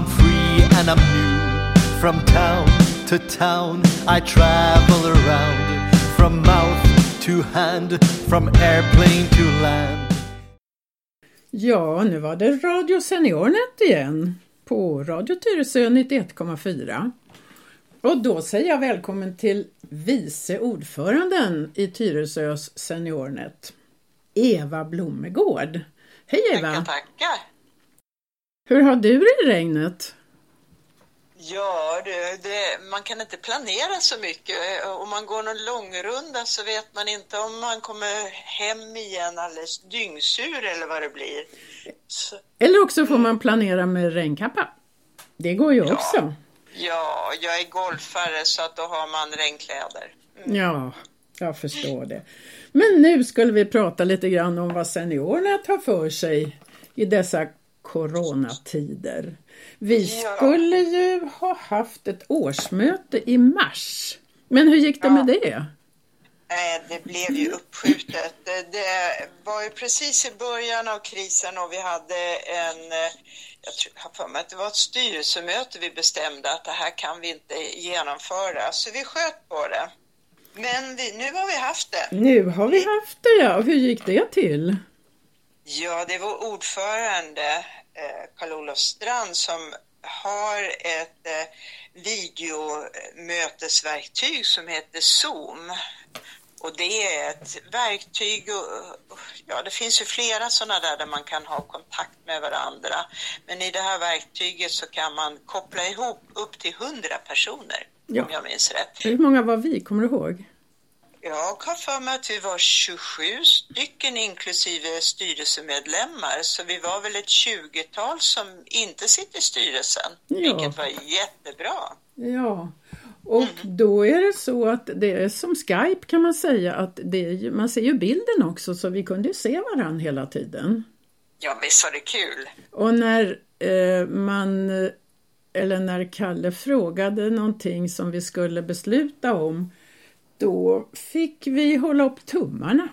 I'm free and I'm new. From town to town I travel around. From mouth to hand, from airplane to land. Ja, nu var det Radio Seniornet igen på Radio Tyresö 91,4. Och då säger jag välkommen till vice ordföranden i Tyresös Seniornet, Eva Blomegård. Hej Eva! Tackar, tackar! Hur har du det i regnet? Ja, det, det, man kan inte planera så mycket. Om man går någon långrunda så vet man inte om man kommer hem igen alldeles dyngsur eller vad det blir. Så. Eller också får man planera med regnkappa. Det går ju ja. också. Ja, jag är golfare så att då har man regnkläder. Mm. Ja, jag förstår det. Men nu skulle vi prata lite grann om vad seniorerna tar för sig i dessa coronatider. Vi skulle ju ha haft ett årsmöte i mars. Men hur gick det med det? Det blev ju uppskjutet. Det var ju precis i början av krisen och vi hade en, jag jag för mig att det var ett styrelsemöte vi bestämde att det här kan vi inte genomföra. Så vi sköt på det. Men vi, nu har vi haft det. Nu har vi haft det ja. Hur gick det till? Ja, det var ordförande Karl-Olof Strand som har ett eh, videomötesverktyg som heter Zoom. Och det är ett verktyg, och, ja det finns ju flera sådana där där man kan ha kontakt med varandra. Men i det här verktyget så kan man koppla ihop upp till 100 personer, ja. om jag minns rätt. Hur många var vi, kommer du ihåg? Jag har för mig att vi var 27 stycken inklusive styrelsemedlemmar, så vi var väl ett 20-tal som inte sitter i styrelsen, ja. vilket var jättebra. Ja, och mm. då är det så att det är som Skype kan man säga att det, man ser ju bilden också så vi kunde ju se varandra hela tiden. Ja, visst var det kul. Och när eh, man, eller när Kalle frågade någonting som vi skulle besluta om då fick vi hålla upp tummarna.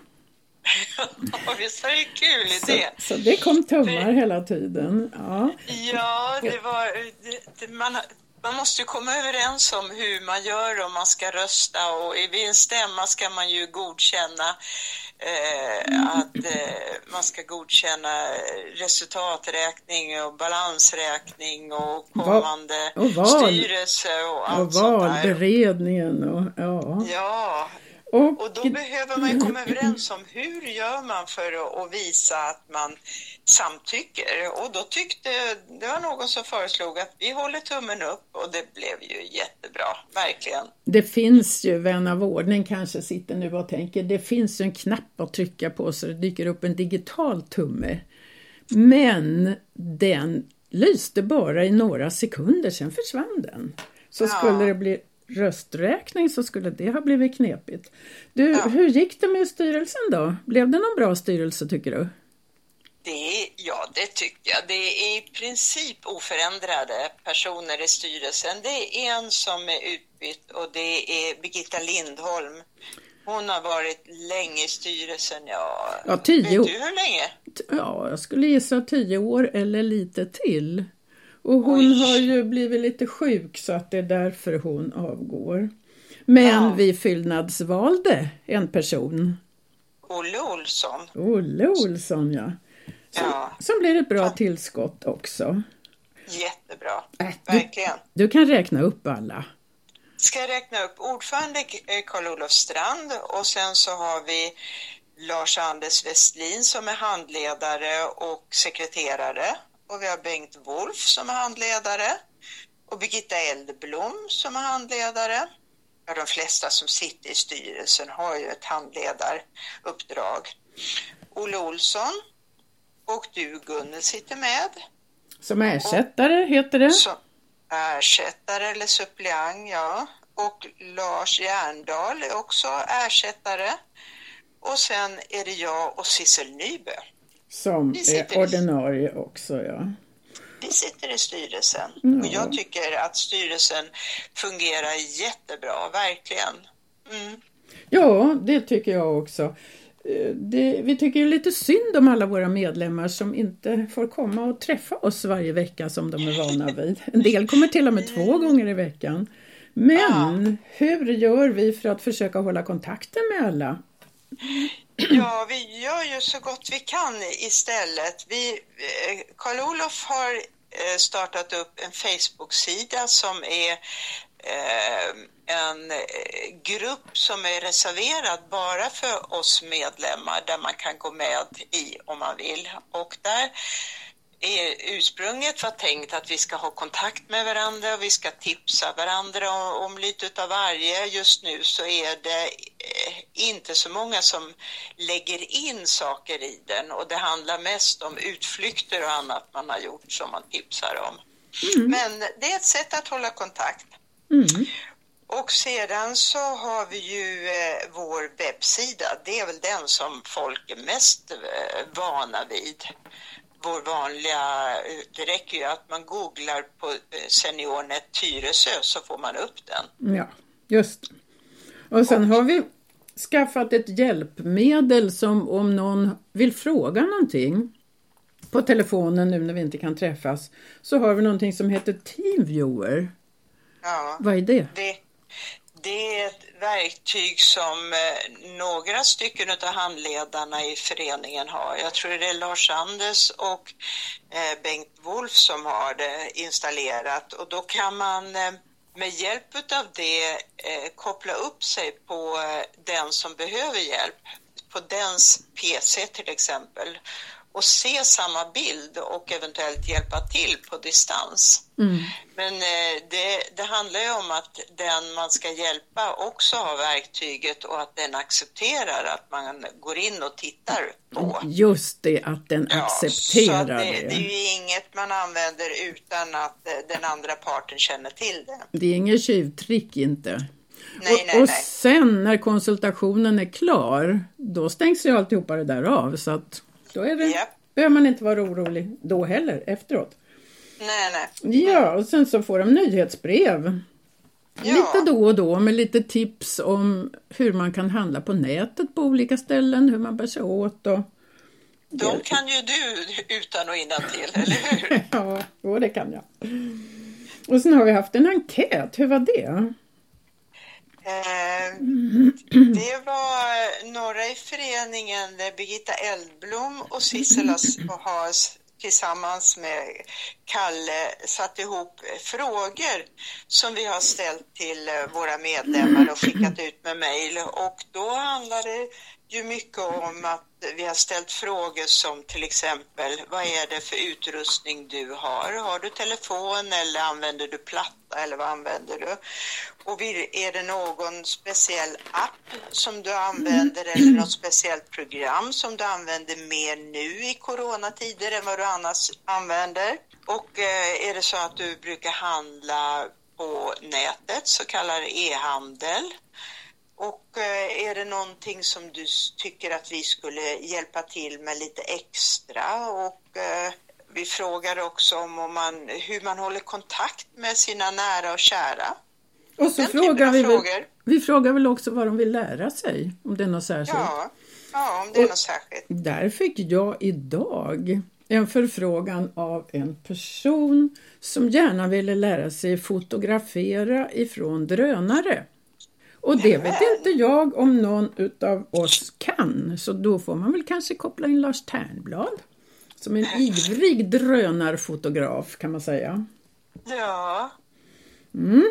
Ja, visst var det kul idé. Så, så det kom tummar hela tiden. Ja, ja det var... Det, man, man måste ju komma överens om hur man gör om man ska rösta och vid en stämma ska man ju godkänna eh, att eh, man ska godkänna resultaträkning och balansräkning och kommande och val, styrelse och allt och valberedningen och ja. Ja, och, och då behöver man ju komma överens om hur gör man för att visa att man samtycker. Och då tyckte, det var någon som föreslog att vi håller tummen upp och det blev ju jättebra, verkligen. Det finns ju, vän av ordning kanske sitter nu och tänker, det finns ju en knapp att trycka på så det dyker upp en digital tumme. Men den lyste bara i några sekunder, sen försvann den. Så ja. skulle det bli rösträkning så skulle det ha blivit knepigt. Du, ja. hur gick det med styrelsen då? Blev det någon bra styrelse tycker du? Det, ja, det tycker jag. Det är i princip oförändrade personer i styrelsen. Det är en som är utbytt och det är Birgitta Lindholm. Hon har varit länge i styrelsen, ja. ja tio Vet du hur länge? Ja, jag skulle gissa tio år eller lite till. Och hon Oj. har ju blivit lite sjuk så att det är därför hon avgår. Men ja. vi fyllnadsvalde en person. Olle Olsson. Olle Olsson ja. Som, ja. som blir ett bra tillskott också. Jättebra, äh, verkligen. Du, du kan räkna upp alla. Ska jag räkna upp ordförande Karl-Olof Strand och sen så har vi Lars-Anders Westlin som är handledare och sekreterare och vi har Bengt Wolf som är handledare och Birgitta Eldblom som är handledare. Ja, de flesta som sitter i styrelsen har ju ett handledaruppdrag. Olle Olsson och du Gunnel sitter med. Som ersättare och, heter det? Som ersättare eller suppleant, ja. Och Lars Järndal är också ersättare. Och sen är det jag och Sissel Nybö. Som är ordinarie också, ja. Vi sitter i styrelsen mm. och jag tycker att styrelsen fungerar jättebra, verkligen. Mm. Ja, det tycker jag också. eh, det, vi tycker lite synd om alla våra medlemmar som inte får komma och träffa oss varje vecka som de är vana vid. En del kommer till och med två gånger i veckan. Men ja. hur gör vi för att försöka hålla kontakten med alla? Ja, vi gör ju så gott vi kan istället. Vi, eh, Karl-Olof har eh, startat upp en Facebook-sida som är eh, en grupp som är reserverad bara för oss medlemmar där man kan gå med i om man vill. Och där ursprunget var tänkt att vi ska ha kontakt med varandra och vi ska tipsa varandra om, om lite av varje. Just nu så är det eh, inte så många som lägger in saker i den och det handlar mest om utflykter och annat man har gjort som man tipsar om. Mm. Men det är ett sätt att hålla kontakt. Mm. Och sedan så har vi ju eh, vår webbsida. Det är väl den som folk är mest eh, vana vid vår vanliga, det räcker ju att man googlar på eh, SeniorNet Tyresö så får man upp den. Ja, just Och sen och, har vi skaffat ett hjälpmedel som om någon vill fråga någonting på telefonen nu när vi inte kan träffas så har vi någonting som heter Teamviewer. Ja, Vad är det? det? Det är ett verktyg som eh, några stycken av handledarna i föreningen har. Jag tror det är Lars Anders och eh, Bengt Wolf som har det installerat. Och då kan man eh, med hjälp av det koppla upp sig på den som behöver hjälp, på dens PC till exempel och se samma bild och eventuellt hjälpa till på distans. Mm. Men eh, det, det, handlar ju om att den man ska hjälpa också har verktyget och att den accepterar att man går in och tittar på. Just det, att den ja, accepterar det, det. Det är ju inget man använder utan att eh, den andra parten känner till det. Det är inget tjuvtrick inte. Nej, och, nej, och sen när konsultationen är klar, då stängs ju alltihopa det där av. Så att då är det, yep. behöver man inte vara orolig då heller efteråt. Nej, nej. Ja, och sen så får de nyhetsbrev. Ja. Lite då och då med lite tips om hur man kan handla på nätet på olika ställen, hur man bär sig åt och... De kan ju du utan och till, eller hur? ja, det kan jag. Och sen har vi haft en enkät, hur var det? Eh, det var några i föreningen, Birgitta Eldblom och Sissela Has tillsammans med Kalle satt ihop frågor som vi har ställt till våra medlemmar och skickat ut med mejl. Och då handlar det ju mycket om att vi har ställt frågor som till exempel vad är det för utrustning du har? Har du telefon eller använder du platta eller vad använder du? Och är det någon speciell app som du använder eller något speciellt program som du använder mer nu i coronatider än vad du annars använder? Och eh, är det så att du brukar handla på nätet, så kallad e-handel? Och eh, är det någonting som du tycker att vi skulle hjälpa till med lite extra? Och eh, vi frågar också om, man, hur man håller kontakt med sina nära och kära. Och så frågar vi, väl, vi frågar väl också vad de vill lära sig, om det är något särskilt. Ja, ja om det är något särskilt. Där fick jag idag en förfrågan av en person som gärna ville lära sig fotografera ifrån drönare. Och det vet inte jag om någon utav oss kan, så då får man väl kanske koppla in Lars Ternblad som en ivrig drönarfotograf kan man säga. Ja, mm.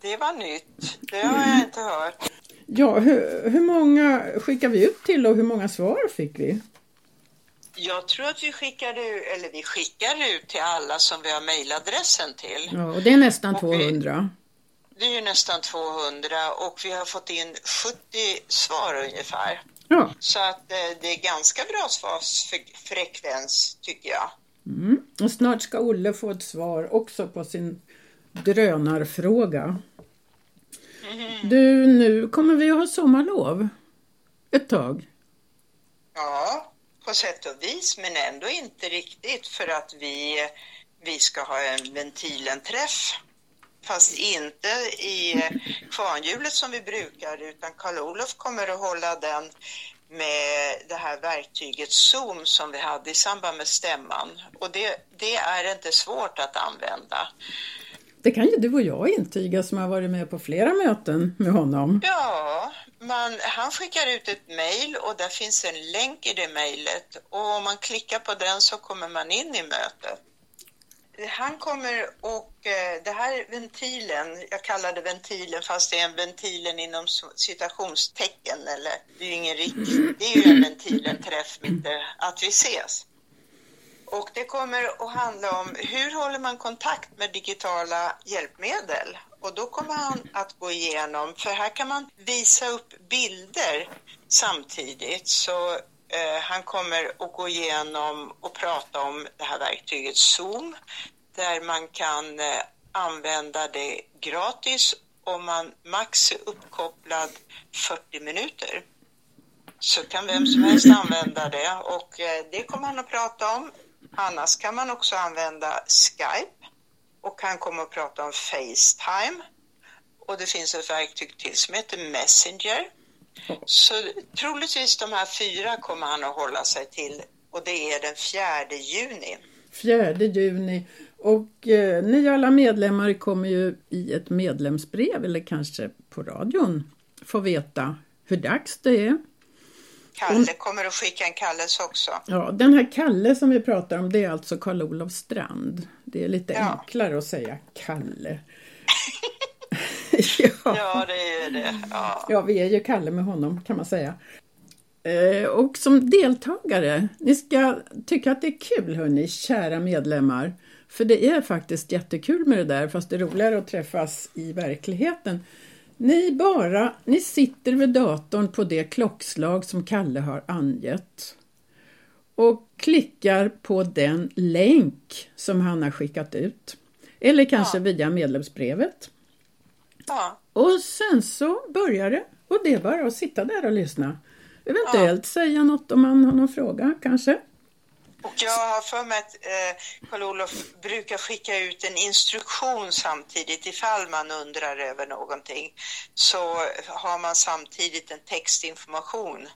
det var nytt. Det har jag inte hört. Ja, hur, hur många skickade vi ut till och hur många svar fick vi? Jag tror att vi skickade, eller vi skickar ut till alla som vi har mejladressen till. Ja, och det är nästan och 200. Vi, det är ju nästan 200 och vi har fått in 70 svar ungefär. Ja. Så att eh, det är ganska bra svarsfrekvens tycker jag. Mm. Och snart ska Olle få ett svar också på sin drönarfråga. Mm. Du, nu kommer vi att ha sommarlov ett tag. Ja, på sätt och vis, men ändå inte riktigt för att vi, vi ska ha en ventilenträff fast inte i kvarnhjulet som vi brukar utan Karl-Olof kommer att hålla den med det här verktyget Zoom som vi hade i samband med stämman. Och det, det är inte svårt att använda. Det kan ju du och jag intyga som har varit med på flera möten med honom. Ja, man, han skickar ut ett mejl och där finns en länk i det mejlet och om man klickar på den så kommer man in i mötet. Han kommer och eh, det här ventilen, jag kallar det ventilen fast det är en ventilen inom citationstecken eller det är ju ingen riktig, det är ju en ventilen, träff mitt eh, att vi ses. Och det kommer att handla om hur håller man kontakt med digitala hjälpmedel? Och då kommer han att gå igenom, för här kan man visa upp bilder samtidigt. Så Eh, han kommer att gå igenom och prata om det här verktyget Zoom, där man kan eh, använda det gratis om man max är uppkopplad 40 minuter. Så kan vem som helst använda det och eh, det kommer han att prata om. Annars kan man också använda Skype och han kommer att prata om Facetime. Och det finns ett verktyg till som heter Messenger. Så troligtvis de här fyra kommer han att hålla sig till och det är den 4 juni. 4 juni. Och eh, ni alla medlemmar kommer ju i ett medlemsbrev eller kanske på radion få veta hur dags det är Kalle kommer att skicka en kallelse också. Ja, den här Kalle som vi pratar om det är alltså Karl-Olof Strand. Det är lite ja. enklare att säga Kalle. ja. ja, det är det. Ja. ja, vi är ju Kalle med honom kan man säga. Eh, och som deltagare, ni ska tycka att det är kul hörni, kära medlemmar. För det är faktiskt jättekul med det där, fast det är roligare att träffas i verkligheten. Ni bara, ni sitter vid datorn på det klockslag som Kalle har angett och klickar på den länk som han har skickat ut. Eller kanske ja. via medlemsbrevet. Ja. Och sen så börjar det och det är bara att sitta där och lyssna. Eventuellt ja. säga något om man har någon fråga kanske. Och jag har för mig att eh, Karl-Olof brukar skicka ut en instruktion samtidigt ifall man undrar över någonting. Så har man samtidigt en textinformation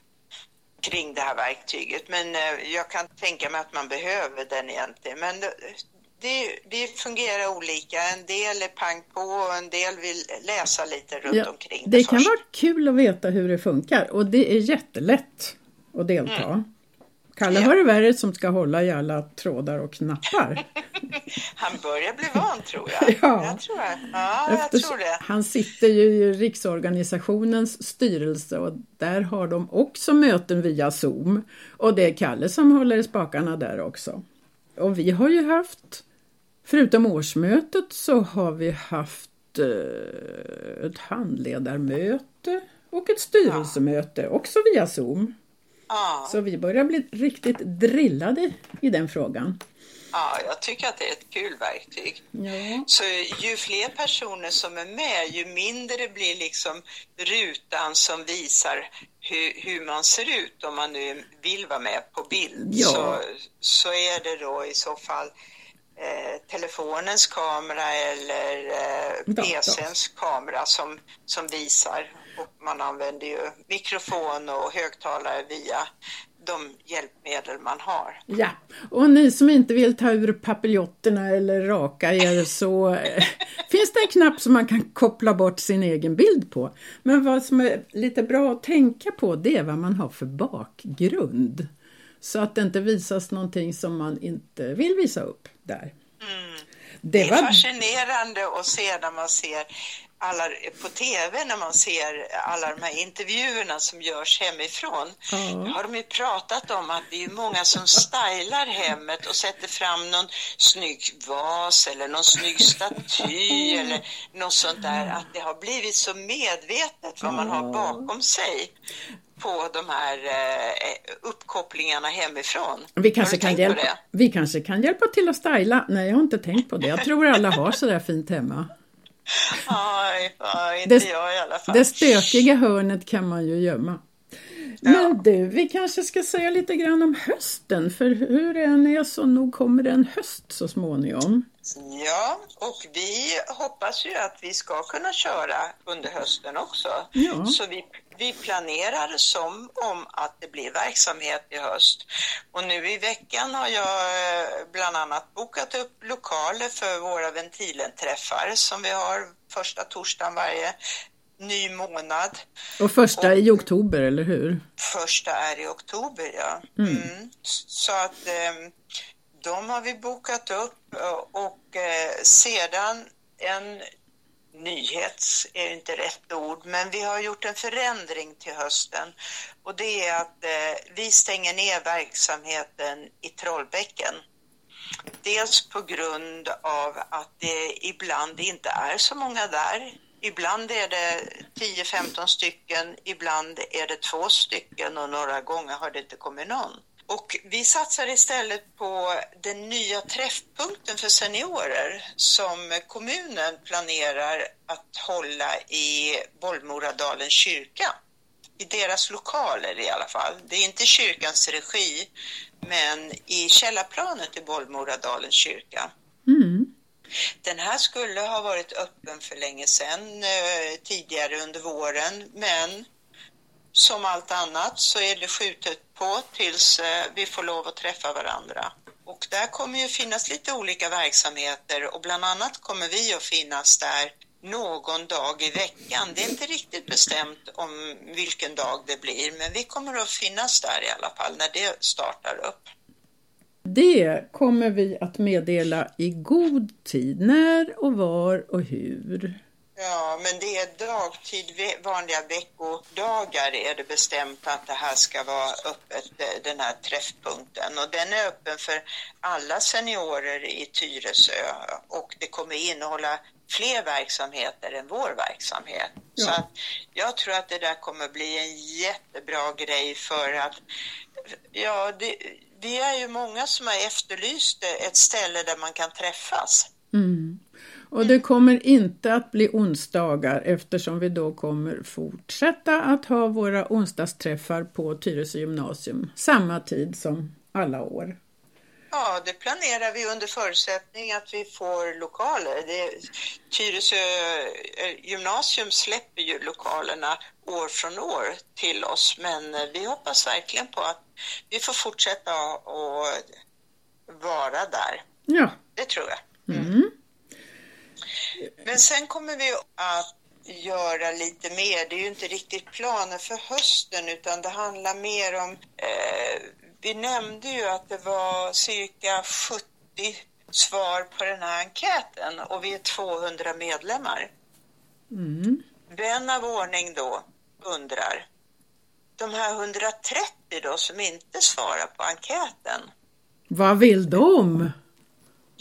kring det här verktyget. Men eh, jag kan tänka mig att man behöver den egentligen. Men det, det, fungerar olika. En del är pang på och en del vill läsa lite runt ja, omkring det, det kan vara kul att veta hur det funkar och det är jättelätt att delta. Mm. Kalle har det värre som ska hålla i alla trådar och knappar. Han börjar bli van tror jag. ja, jag tror, ja jag tror det. Han sitter ju i Riksorganisationens styrelse och där har de också möten via Zoom. Och det är Kalle som håller i spakarna där också. Och vi har ju haft, förutom årsmötet så har vi haft eh, ett handledarmöte och ett styrelsemöte också via Zoom. Ja. Så vi börjar bli riktigt drillade i den frågan. Ja, jag tycker att det är ett kul verktyg. Ja. Så ju fler personer som är med, ju mindre blir liksom rutan som visar hur, hur man ser ut om man nu vill vara med på bild. Ja. Så, så är det då i så fall eh, telefonens kamera eller eh, PCns kamera som, som visar och man använder ju mikrofon och högtalare via de hjälpmedel man har. Ja, och ni som inte vill ta ur papiljonterna eller raka er så eh, finns det en knapp som man kan koppla bort sin egen bild på. Men vad som är lite bra att tänka på det är vad man har för bakgrund. Så att det inte visas någonting som man inte vill visa upp där. Mm. Det, det är fascinerande att se när man ser alla, på tv när man ser alla de här intervjuerna som görs hemifrån. Mm. har de ju pratat om att det är många som stylar hemmet och sätter fram någon snygg vas eller någon snygg staty eller något sånt där. Att det har blivit så medvetet vad man har bakom sig på de här eh, uppkopplingarna hemifrån. Vi kanske, kan hjälpa, vi kanske kan hjälpa till att styla. Nej, jag har inte tänkt på det. Jag tror alla har så där fint hemma. Nej, inte det, jag i alla fall. Det stökiga hörnet kan man ju gömma. Ja. Men du, vi kanske ska säga lite grann om hösten, för hur det än är så nog kommer det en höst så småningom. Ja, och vi hoppas ju att vi ska kunna köra under hösten också. Ja. Så vi, vi planerar som om att det blir verksamhet i höst. Och nu i veckan har jag eh, bland annat bokat upp lokaler för våra ventilenträffar som vi har första torsdagen varje ny månad. Och första och, i oktober, eller hur? Första är i oktober, ja. Mm. Mm. Så att eh, de har vi bokat upp och eh, sedan en Nyhets är inte rätt ord, men vi har gjort en förändring till hösten och det är att eh, vi stänger ner verksamheten i Trollbäcken. Dels på grund av att det ibland inte är så många där. Ibland är det 10-15 stycken, ibland är det två stycken och några gånger har det inte kommit någon. Och vi satsar istället på den nya träffpunkten för seniorer som kommunen planerar att hålla i Bollmoradalens kyrka. I deras lokaler i alla fall. Det är inte kyrkans regi, men i källarplanet i Bollmoradalens kyrka. Mm. Den här skulle ha varit öppen för länge sedan, eh, tidigare under våren, men som allt annat så är det skjutet på tills eh, vi får lov att träffa varandra. Och där kommer ju finnas lite olika verksamheter och bland annat kommer vi att finnas där någon dag i veckan. Det är inte riktigt bestämt om vilken dag det blir, men vi kommer att finnas där i alla fall när det startar upp. Det kommer vi att meddela i god tid, när och var och hur. Ja, men det är dagtid, vanliga veckodagar är det bestämt att det här ska vara öppet, eh, den här träffpunkten. Och den är öppen för alla seniorer i Tyresö och det kommer innehålla fler verksamheter än vår verksamhet. Ja. Så att jag tror att det där kommer bli en jättebra grej för att, ja, det, vi är ju många som har efterlyst ett ställe där man kan träffas. Mm. Och det kommer inte att bli onsdagar eftersom vi då kommer fortsätta att ha våra onsdagsträffar på Tyresö gymnasium samma tid som alla år. Ja, det planerar vi under förutsättning att vi får lokaler. Det, Tyresö eh, gymnasium släpper ju lokalerna år från år till oss, men eh, vi hoppas verkligen på att vi får fortsätta att vara där. Ja. Det tror jag. Mm. Men sen kommer vi att göra lite mer. Det är ju inte riktigt planer för hösten utan det handlar mer om... Eh, vi nämnde ju att det var cirka 70 svar på den här enkäten och vi är 200 medlemmar. Mm. Vän av ordning då undrar, de här 130 då som inte svarar på enkäten. Vad vill de?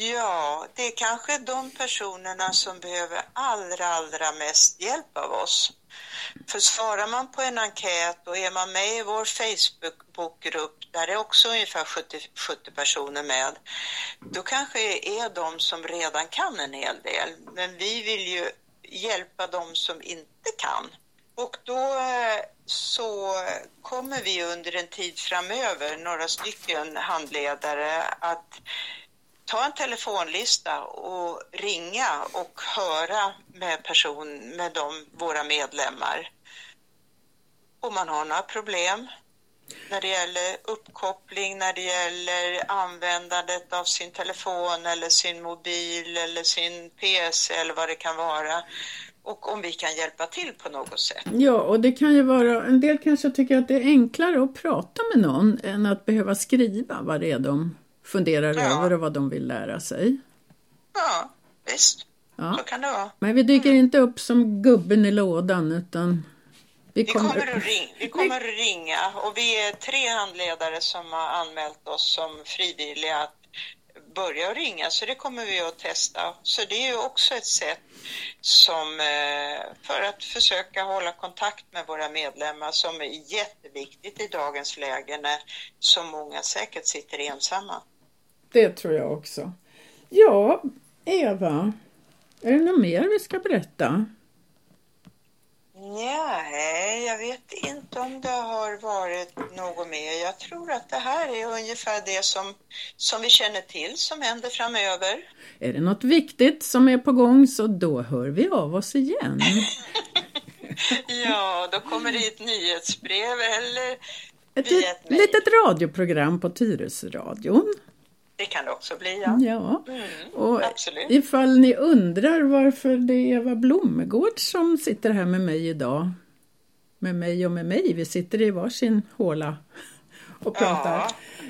Ja, det är kanske de personerna som behöver allra, allra mest hjälp av oss. För svarar man på en enkät och är man med i vår Facebookgrupp, där är också ungefär 70, 70 personer med, då kanske är de som redan kan en hel del. Men vi vill ju hjälpa de som inte kan. Och då eh, så kommer vi under en tid framöver, några stycken handledare, att ta en telefonlista och ringa och höra med person, med de, våra medlemmar. Om man har några problem när det gäller uppkoppling, när det gäller användandet av sin telefon eller sin mobil eller sin PC eller vad det kan vara och om vi kan hjälpa till på något sätt. Ja, och det kan ju vara, en del kanske tycker att det är enklare att prata med någon än att behöva skriva vad det är de funderar ja. över och vad de vill lära sig. Ja, visst. Ja. Så kan det vara. Men vi dyker mm. inte upp som gubben i lådan utan vi kommer, vi kommer, att, ring, vi kommer att ringa och vi är tre handledare som har anmält oss som frivilliga att börja ringa så det kommer vi att testa. Så det är ju också ett sätt som eh, för att försöka hålla kontakt med våra medlemmar som är jätteviktigt i dagens läge när så många säkert sitter ensamma. Det tror jag också. Ja, Eva, är det något mer vi ska berätta? Nej, jag vet inte om det har varit något mer. Jag tror att det här är ungefär det som, som vi känner till som händer framöver. Är det något viktigt som är på gång så då hör vi av oss igen. ja, då kommer det ett nyhetsbrev eller ett, ett litet radioprogram på Tyresöradion. Det kan det också bli, ja. ja. Mm, och absolut. Ifall ni undrar varför det är Eva Blomegård som sitter här med mig idag. Med mig och med mig, vi sitter i varsin håla och pratar.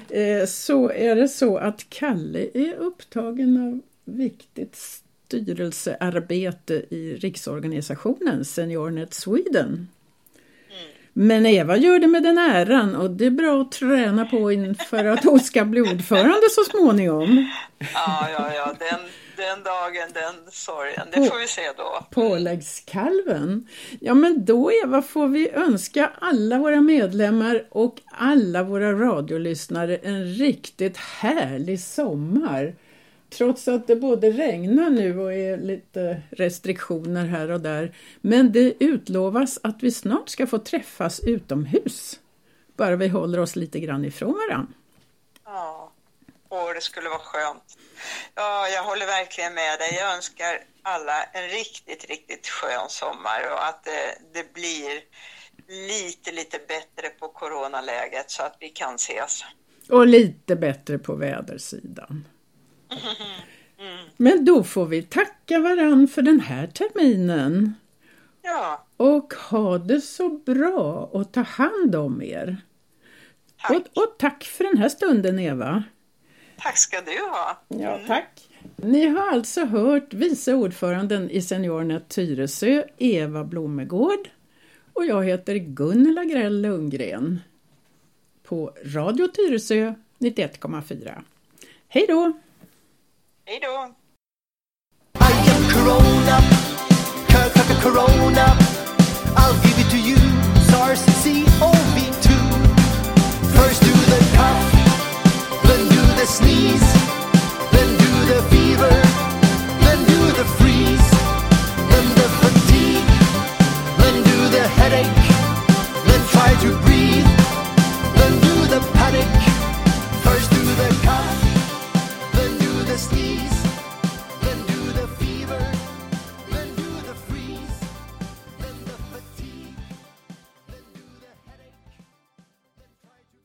Ja. Eh, så är det så att Kalle är upptagen av viktigt styrelsearbete i riksorganisationen SeniorNet Sweden. Men Eva gör det med den äran och det är bra att träna på inför att hon ska bli ordförande så småningom. Ja, ja, ja, den, den dagen, den sorgen, det får vi se då. Påläggskalven. Ja, men då Eva får vi önska alla våra medlemmar och alla våra radiolyssnare en riktigt härlig sommar. Trots att det både regnar nu och är lite restriktioner här och där. Men det utlovas att vi snart ska få träffas utomhus. Bara vi håller oss lite grann ifrån varandra. Ja, och det skulle vara skönt. Ja, jag håller verkligen med dig. Jag önskar alla en riktigt, riktigt skön sommar och att det, det blir lite, lite bättre på coronaläget så att vi kan ses. Och lite bättre på vädersidan. Men då får vi tacka varann för den här terminen. Ja. Och ha det så bra och ta hand om er. Tack. Och, och tack för den här stunden Eva. Tack ska du ha. Ja, mm. tack. Ni har alltså hört vice ordföranden i SeniorNet Tyresö, Eva Blomegård. Och jag heter Gunilla Grell Lundgren. På Radio Tyresö 91,4. Hej då! Hej då! I am Corona, Kirk like Corona. I'll give it to you, SARS-CoV-2. First do the cough, then do the sneeze.